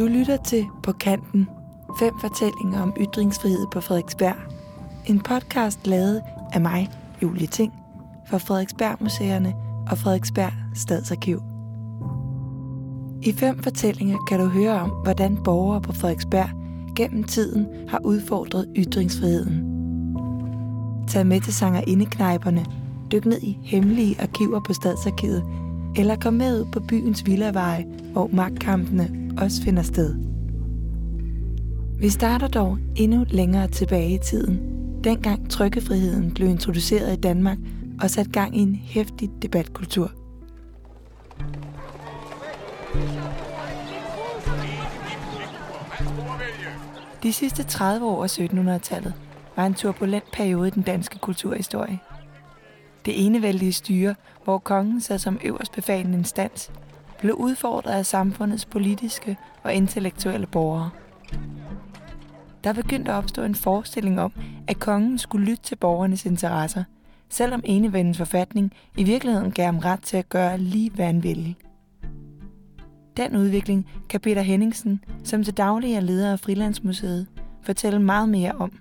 Du lytter til På Kanten. Fem fortællinger om ytringsfrihed på Frederiksberg. En podcast lavet af mig, Julie Ting, for Frederiksberg Museerne og Frederiksberg Stadsarkiv. I fem fortællinger kan du høre om, hvordan borgere på Frederiksberg gennem tiden har udfordret ytringsfriheden. Tag med til sanger indeknejperne, dyk ned i hemmelige arkiver på Stadsarkivet, eller kom med ud på byens villaveje, hvor magtkampene også finder sted. Vi starter dog endnu længere tilbage i tiden, dengang trykkefriheden blev introduceret i Danmark og sat gang i en hæftig debatkultur. De sidste 30 år af 1700-tallet var en turbulent periode i den danske kulturhistorie. Det enevældige styre, hvor kongen sad som øverst befalende instans, blev udfordret af samfundets politiske og intellektuelle borgere. Der begyndte at opstå en forestilling om, at kongen skulle lytte til borgernes interesser, selvom enevændens forfatning i virkeligheden gav ham ret til at gøre lige, hvad han ville. Den udvikling kan Peter Henningsen, som til daglig er leder af Frilandsmuseet, fortælle meget mere om.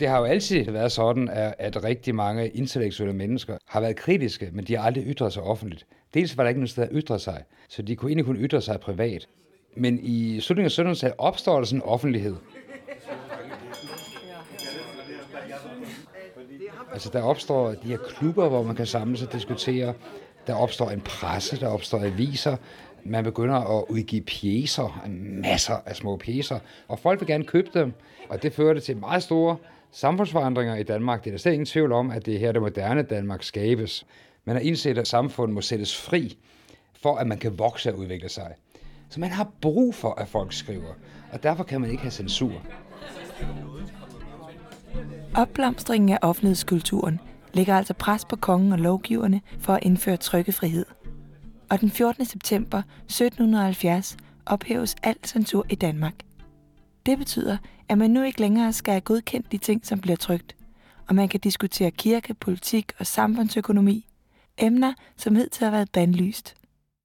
Det har jo altid været sådan, at rigtig mange intellektuelle mennesker har været kritiske, men de har aldrig ytret sig offentligt. Dels var der ikke noget sted at ytre sig, så de kunne egentlig kun ytre sig privat. Men i slutningen af 1700-tallet opstår der sådan en offentlighed. Altså der opstår de her klubber, hvor man kan samles og diskutere. Der opstår en presse, der opstår aviser. Man begynder at udgive pjæser, masser af små pjæser, og folk vil gerne købe dem. Og det førte til meget store samfundsforandringer i Danmark. Det er der slet ingen tvivl om, at det her det moderne Danmark skabes. Man har indset, at samfundet må sættes fri, for at man kan vokse og udvikle sig. Så man har brug for, at folk skriver, og derfor kan man ikke have censur. Opblomstringen af offentlighedskulturen lægger altså pres på kongen og lovgiverne for at indføre trykkefrihed. Og den 14. september 1770 ophæves al censur i Danmark. Det betyder, at man nu ikke længere skal have godkendt de ting, som bliver trygt, og man kan diskutere kirke, politik og samfundsøkonomi, emner, som hidtil har været bandlyst.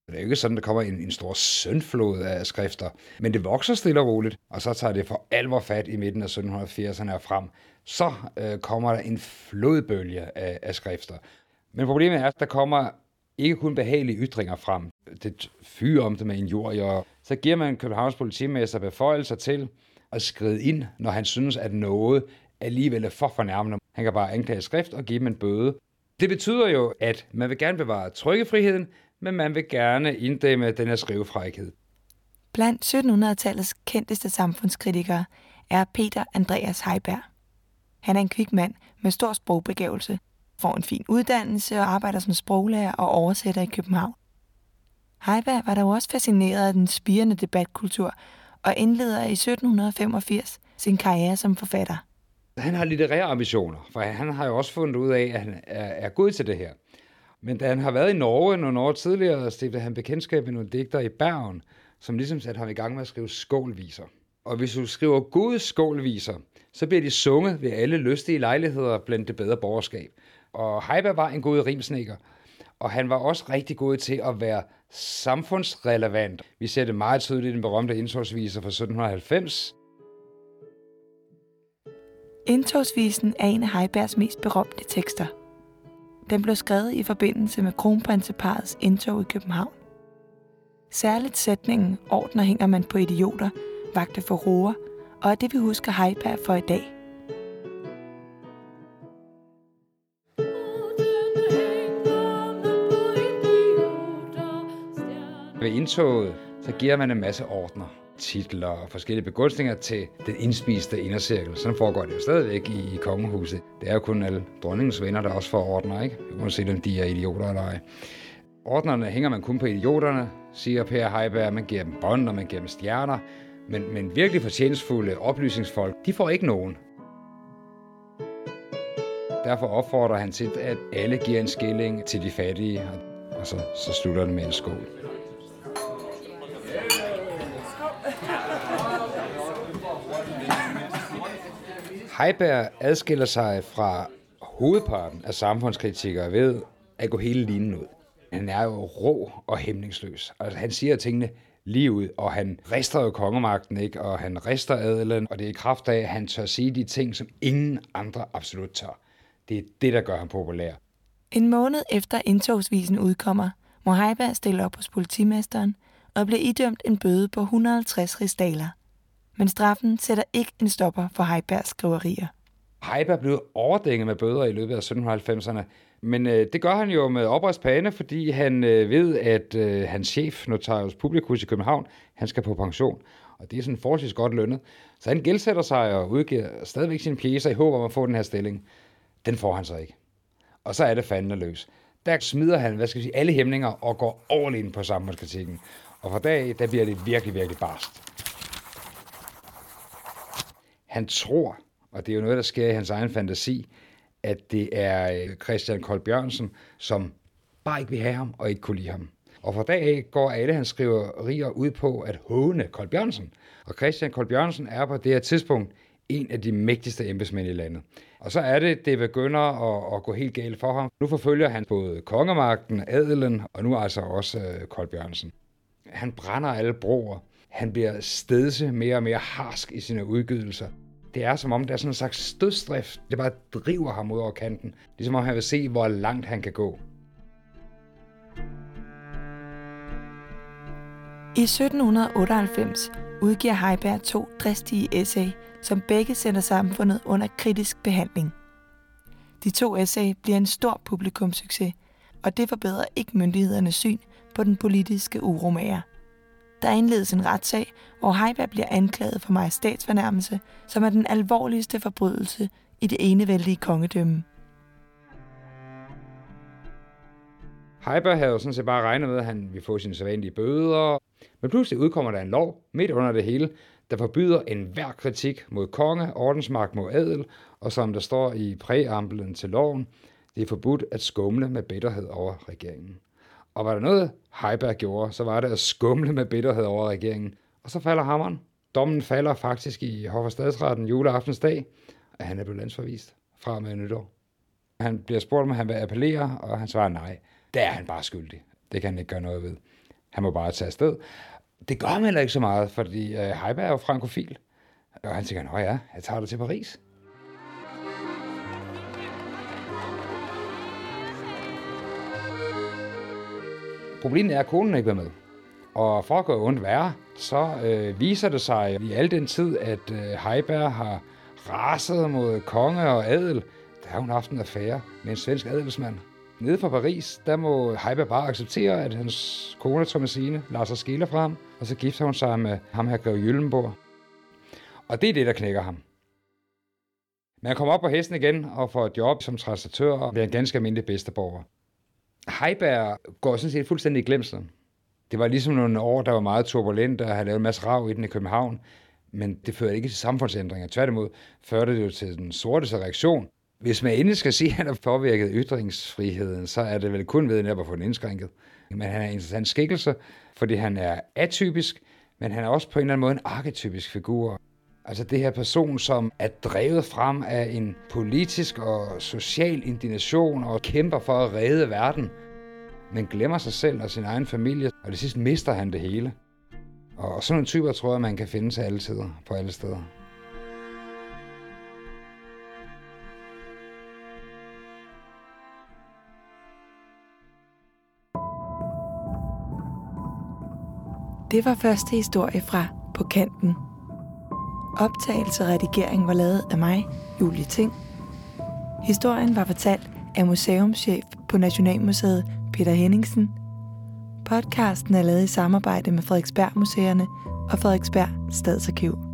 Det er jo ikke sådan, der kommer en, en stor søndflod af skrifter, men det vokser stille og roligt, og så tager det for alvor fat i midten af 1780'erne og frem. Så øh, kommer der en flodbølge af, af skrifter. Men problemet er, at der kommer ikke kun behagelige ytringer frem. Det fyrer om det med injurier. Så giver man Københavns politimester beføjelser til at skride ind, når han synes, at noget alligevel er for fornærmende. Han kan bare anklage skrift og give dem en bøde. Det betyder jo, at man vil gerne bevare trykkefriheden, men man vil gerne inddæmme den her skrivefrækhed. Blandt 1700-tallets kendteste samfundskritikere er Peter Andreas Heiberg. Han er en kvik mand med stor sprogbegævelse, får en fin uddannelse og arbejder som sproglærer og oversætter i København. Heiberg var dog også fascineret af den spirende debatkultur og indleder i 1785 sin karriere som forfatter. Han har litterære ambitioner, for han har jo også fundet ud af, at han er, er god til det her. Men da han har været i Norge nogle år tidligere, stiftede han bekendtskab med nogle digter i Bergen, som ligesom satte ham i gang med at skrive skålviser. Og hvis du skriver gode skålviser, så bliver de sunget ved alle lystige lejligheder blandt det bedre borgerskab. Og Heiberg var en god rimsnikker, og han var også rigtig god til at være samfundsrelevant. Vi ser det meget tydeligt i den berømte indtogsviser fra 1790. Indtogsvisen er en af Heibergs mest berømte tekster. Den blev skrevet i forbindelse med kronprinseparets indtog i København. Særligt sætningen Ordner hænger man på idioter, vagte for roer, og er det vi husker Heiberg for i dag – Ved indtoget, så giver man en masse ordner, titler og forskellige begunstinger til den indspiste indercirkel. Sådan foregår det jo stadigvæk i, i kongehuset. Det er jo kun alle dronningens venner, der også får ordner, ikke? Uanset om de er idioter eller ej. Ordnerne hænger man kun på idioterne, siger Per Heiberg. Man giver dem bånd, og man giver dem stjerner. Men, men virkelig fortjenstfulde oplysningsfolk, de får ikke nogen. Derfor opfordrer han til, at alle giver en skilling til de fattige, og så, så slutter det med en skål. Heiberg adskiller sig fra hovedparten af samfundskritikere ved at gå hele linjen ud. Han er jo rå og hæmningsløs. Altså, han siger tingene lige ud, og han rister jo kongemagten, ikke? og han rister adelen, og det er i kraft af, at han tør sige de ting, som ingen andre absolut tør. Det er det, der gør ham populær. En måned efter indtogsvisen udkommer, må Heiberg stille op hos politimesteren og bliver idømt en bøde på 150 ristaler. Men straffen sætter ikke en stopper for Heibergs skriverier. Heiberg blev overdænget med bøder i løbet af 1790'erne, men øh, det gør han jo med oprejst pande, fordi han øh, ved, at øh, hans chef, Notarius Publicus i København, han skal på pension. Og det er sådan forholdsvis godt lønnet. Så han gældsætter sig og udgiver stadigvæk sine pjæser i håb om at få den her stilling. Den får han så ikke. Og så er det fanden løs. Der smider han, hvad skal vi sige, alle hæmninger og går all in på samfundskritikken. Og fra dag der bliver det virkelig, virkelig barst. Han tror, og det er jo noget, der sker i hans egen fantasi, at det er øh, Christian Koldbjørnsen, som bare ikke vil have ham og ikke kunne lide ham. Og fra dag af går alle hans skriverier ud på at håne Koldbjørnsen. Og Christian Koldbjørnsen er på det her tidspunkt en af de mægtigste embedsmænd i landet. Og så er det, det begynder at, at gå helt galt for ham. Nu forfølger han både kongemagten, adelen og nu altså også øh, uh, Koldbjørnsen. Han brænder alle broer. Han bliver stedse mere og mere harsk i sine udgivelser. Det er som om, der er sådan en slags stødstrift. Det bare driver ham ud over kanten. Ligesom om han vil se, hvor langt han kan gå. I 1798 udgiver Heiberg to dristige essay, som begge sender samfundet under kritisk behandling. De to essay bliver en stor publikumssucces, og det forbedrer ikke myndighedernes syn på den politiske uromager. Der indledes en retssag, hvor Heiberg bliver anklaget for majestatsfornærmelse, som er den alvorligste forbrydelse i det enevældige kongedømme. Heiberg havde jo sådan set bare regnet med, at han ville få sine sædvanlige bøder. Men pludselig udkommer der en lov midt under det hele, der forbyder enhver kritik mod konge, ordensmagt mod adel, og som der står i præamblen til loven, det er forbudt at skumle med bitterhed over regeringen. Og var der noget, Heiberg gjorde, så var det at skumle med bitterhed over regeringen. Og så falder hammeren. Dommen falder faktisk i Hofferstadsretten juleaftensdag, og han er blevet landsforvist fra med nytår. Han bliver spurgt, om han vil appellere, og han svarer nej. Der er han bare skyldig. Det kan han ikke gøre noget ved. Han må bare tage afsted. Det gør han heller ikke så meget, fordi uh, Heiberg er jo frankofil. Og han tænker, nå ja, jeg tager dig til Paris. Problemet er, at konen ikke vil med. Og for at gå ondt værre, så øh, viser det sig i al den tid, at øh, Heiberg har raset mod konge og adel. Der har hun haft en affære med en svensk adelsmand. Nede fra Paris, der må Heiberg bare acceptere, at hans kone Thomasine lader sig skille fra ham, og så gifter hun sig med ham her Grev Jyllenborg. Og det er det, der knækker ham. Men han kommer op på hesten igen og får et job som translatør og bliver en ganske almindelig bedsteborger. Heiberg går sådan set fuldstændig i glemselen. Det var ligesom nogle år, der var meget turbulent, og havde lavet en masse rav i den i København, men det førte ikke til samfundsændringer. Tværtimod førte det jo til den sorte reaktion. Hvis man endelig skal sige, at han har påvirket ytringsfriheden, så er det vel kun ved at få den indskrænket. Men han er en interessant skikkelse, fordi han er atypisk, men han er også på en eller anden måde en arketypisk figur. Altså det her person, som er drevet frem af en politisk og social indignation og kæmper for at redde verden, men glemmer sig selv og sin egen familie, og det sidste mister han det hele. Og sådan en typer tror jeg, man kan finde til alle tider, på alle steder. Det var første historie fra På Kanten. Optagelse og redigering var lavet af mig, Julie Ting. Historien var fortalt af museumschef på Nationalmuseet Peter Henningsen. Podcasten er lavet i samarbejde med Frederiksberg Museerne og Frederiksberg Stadsarkiv.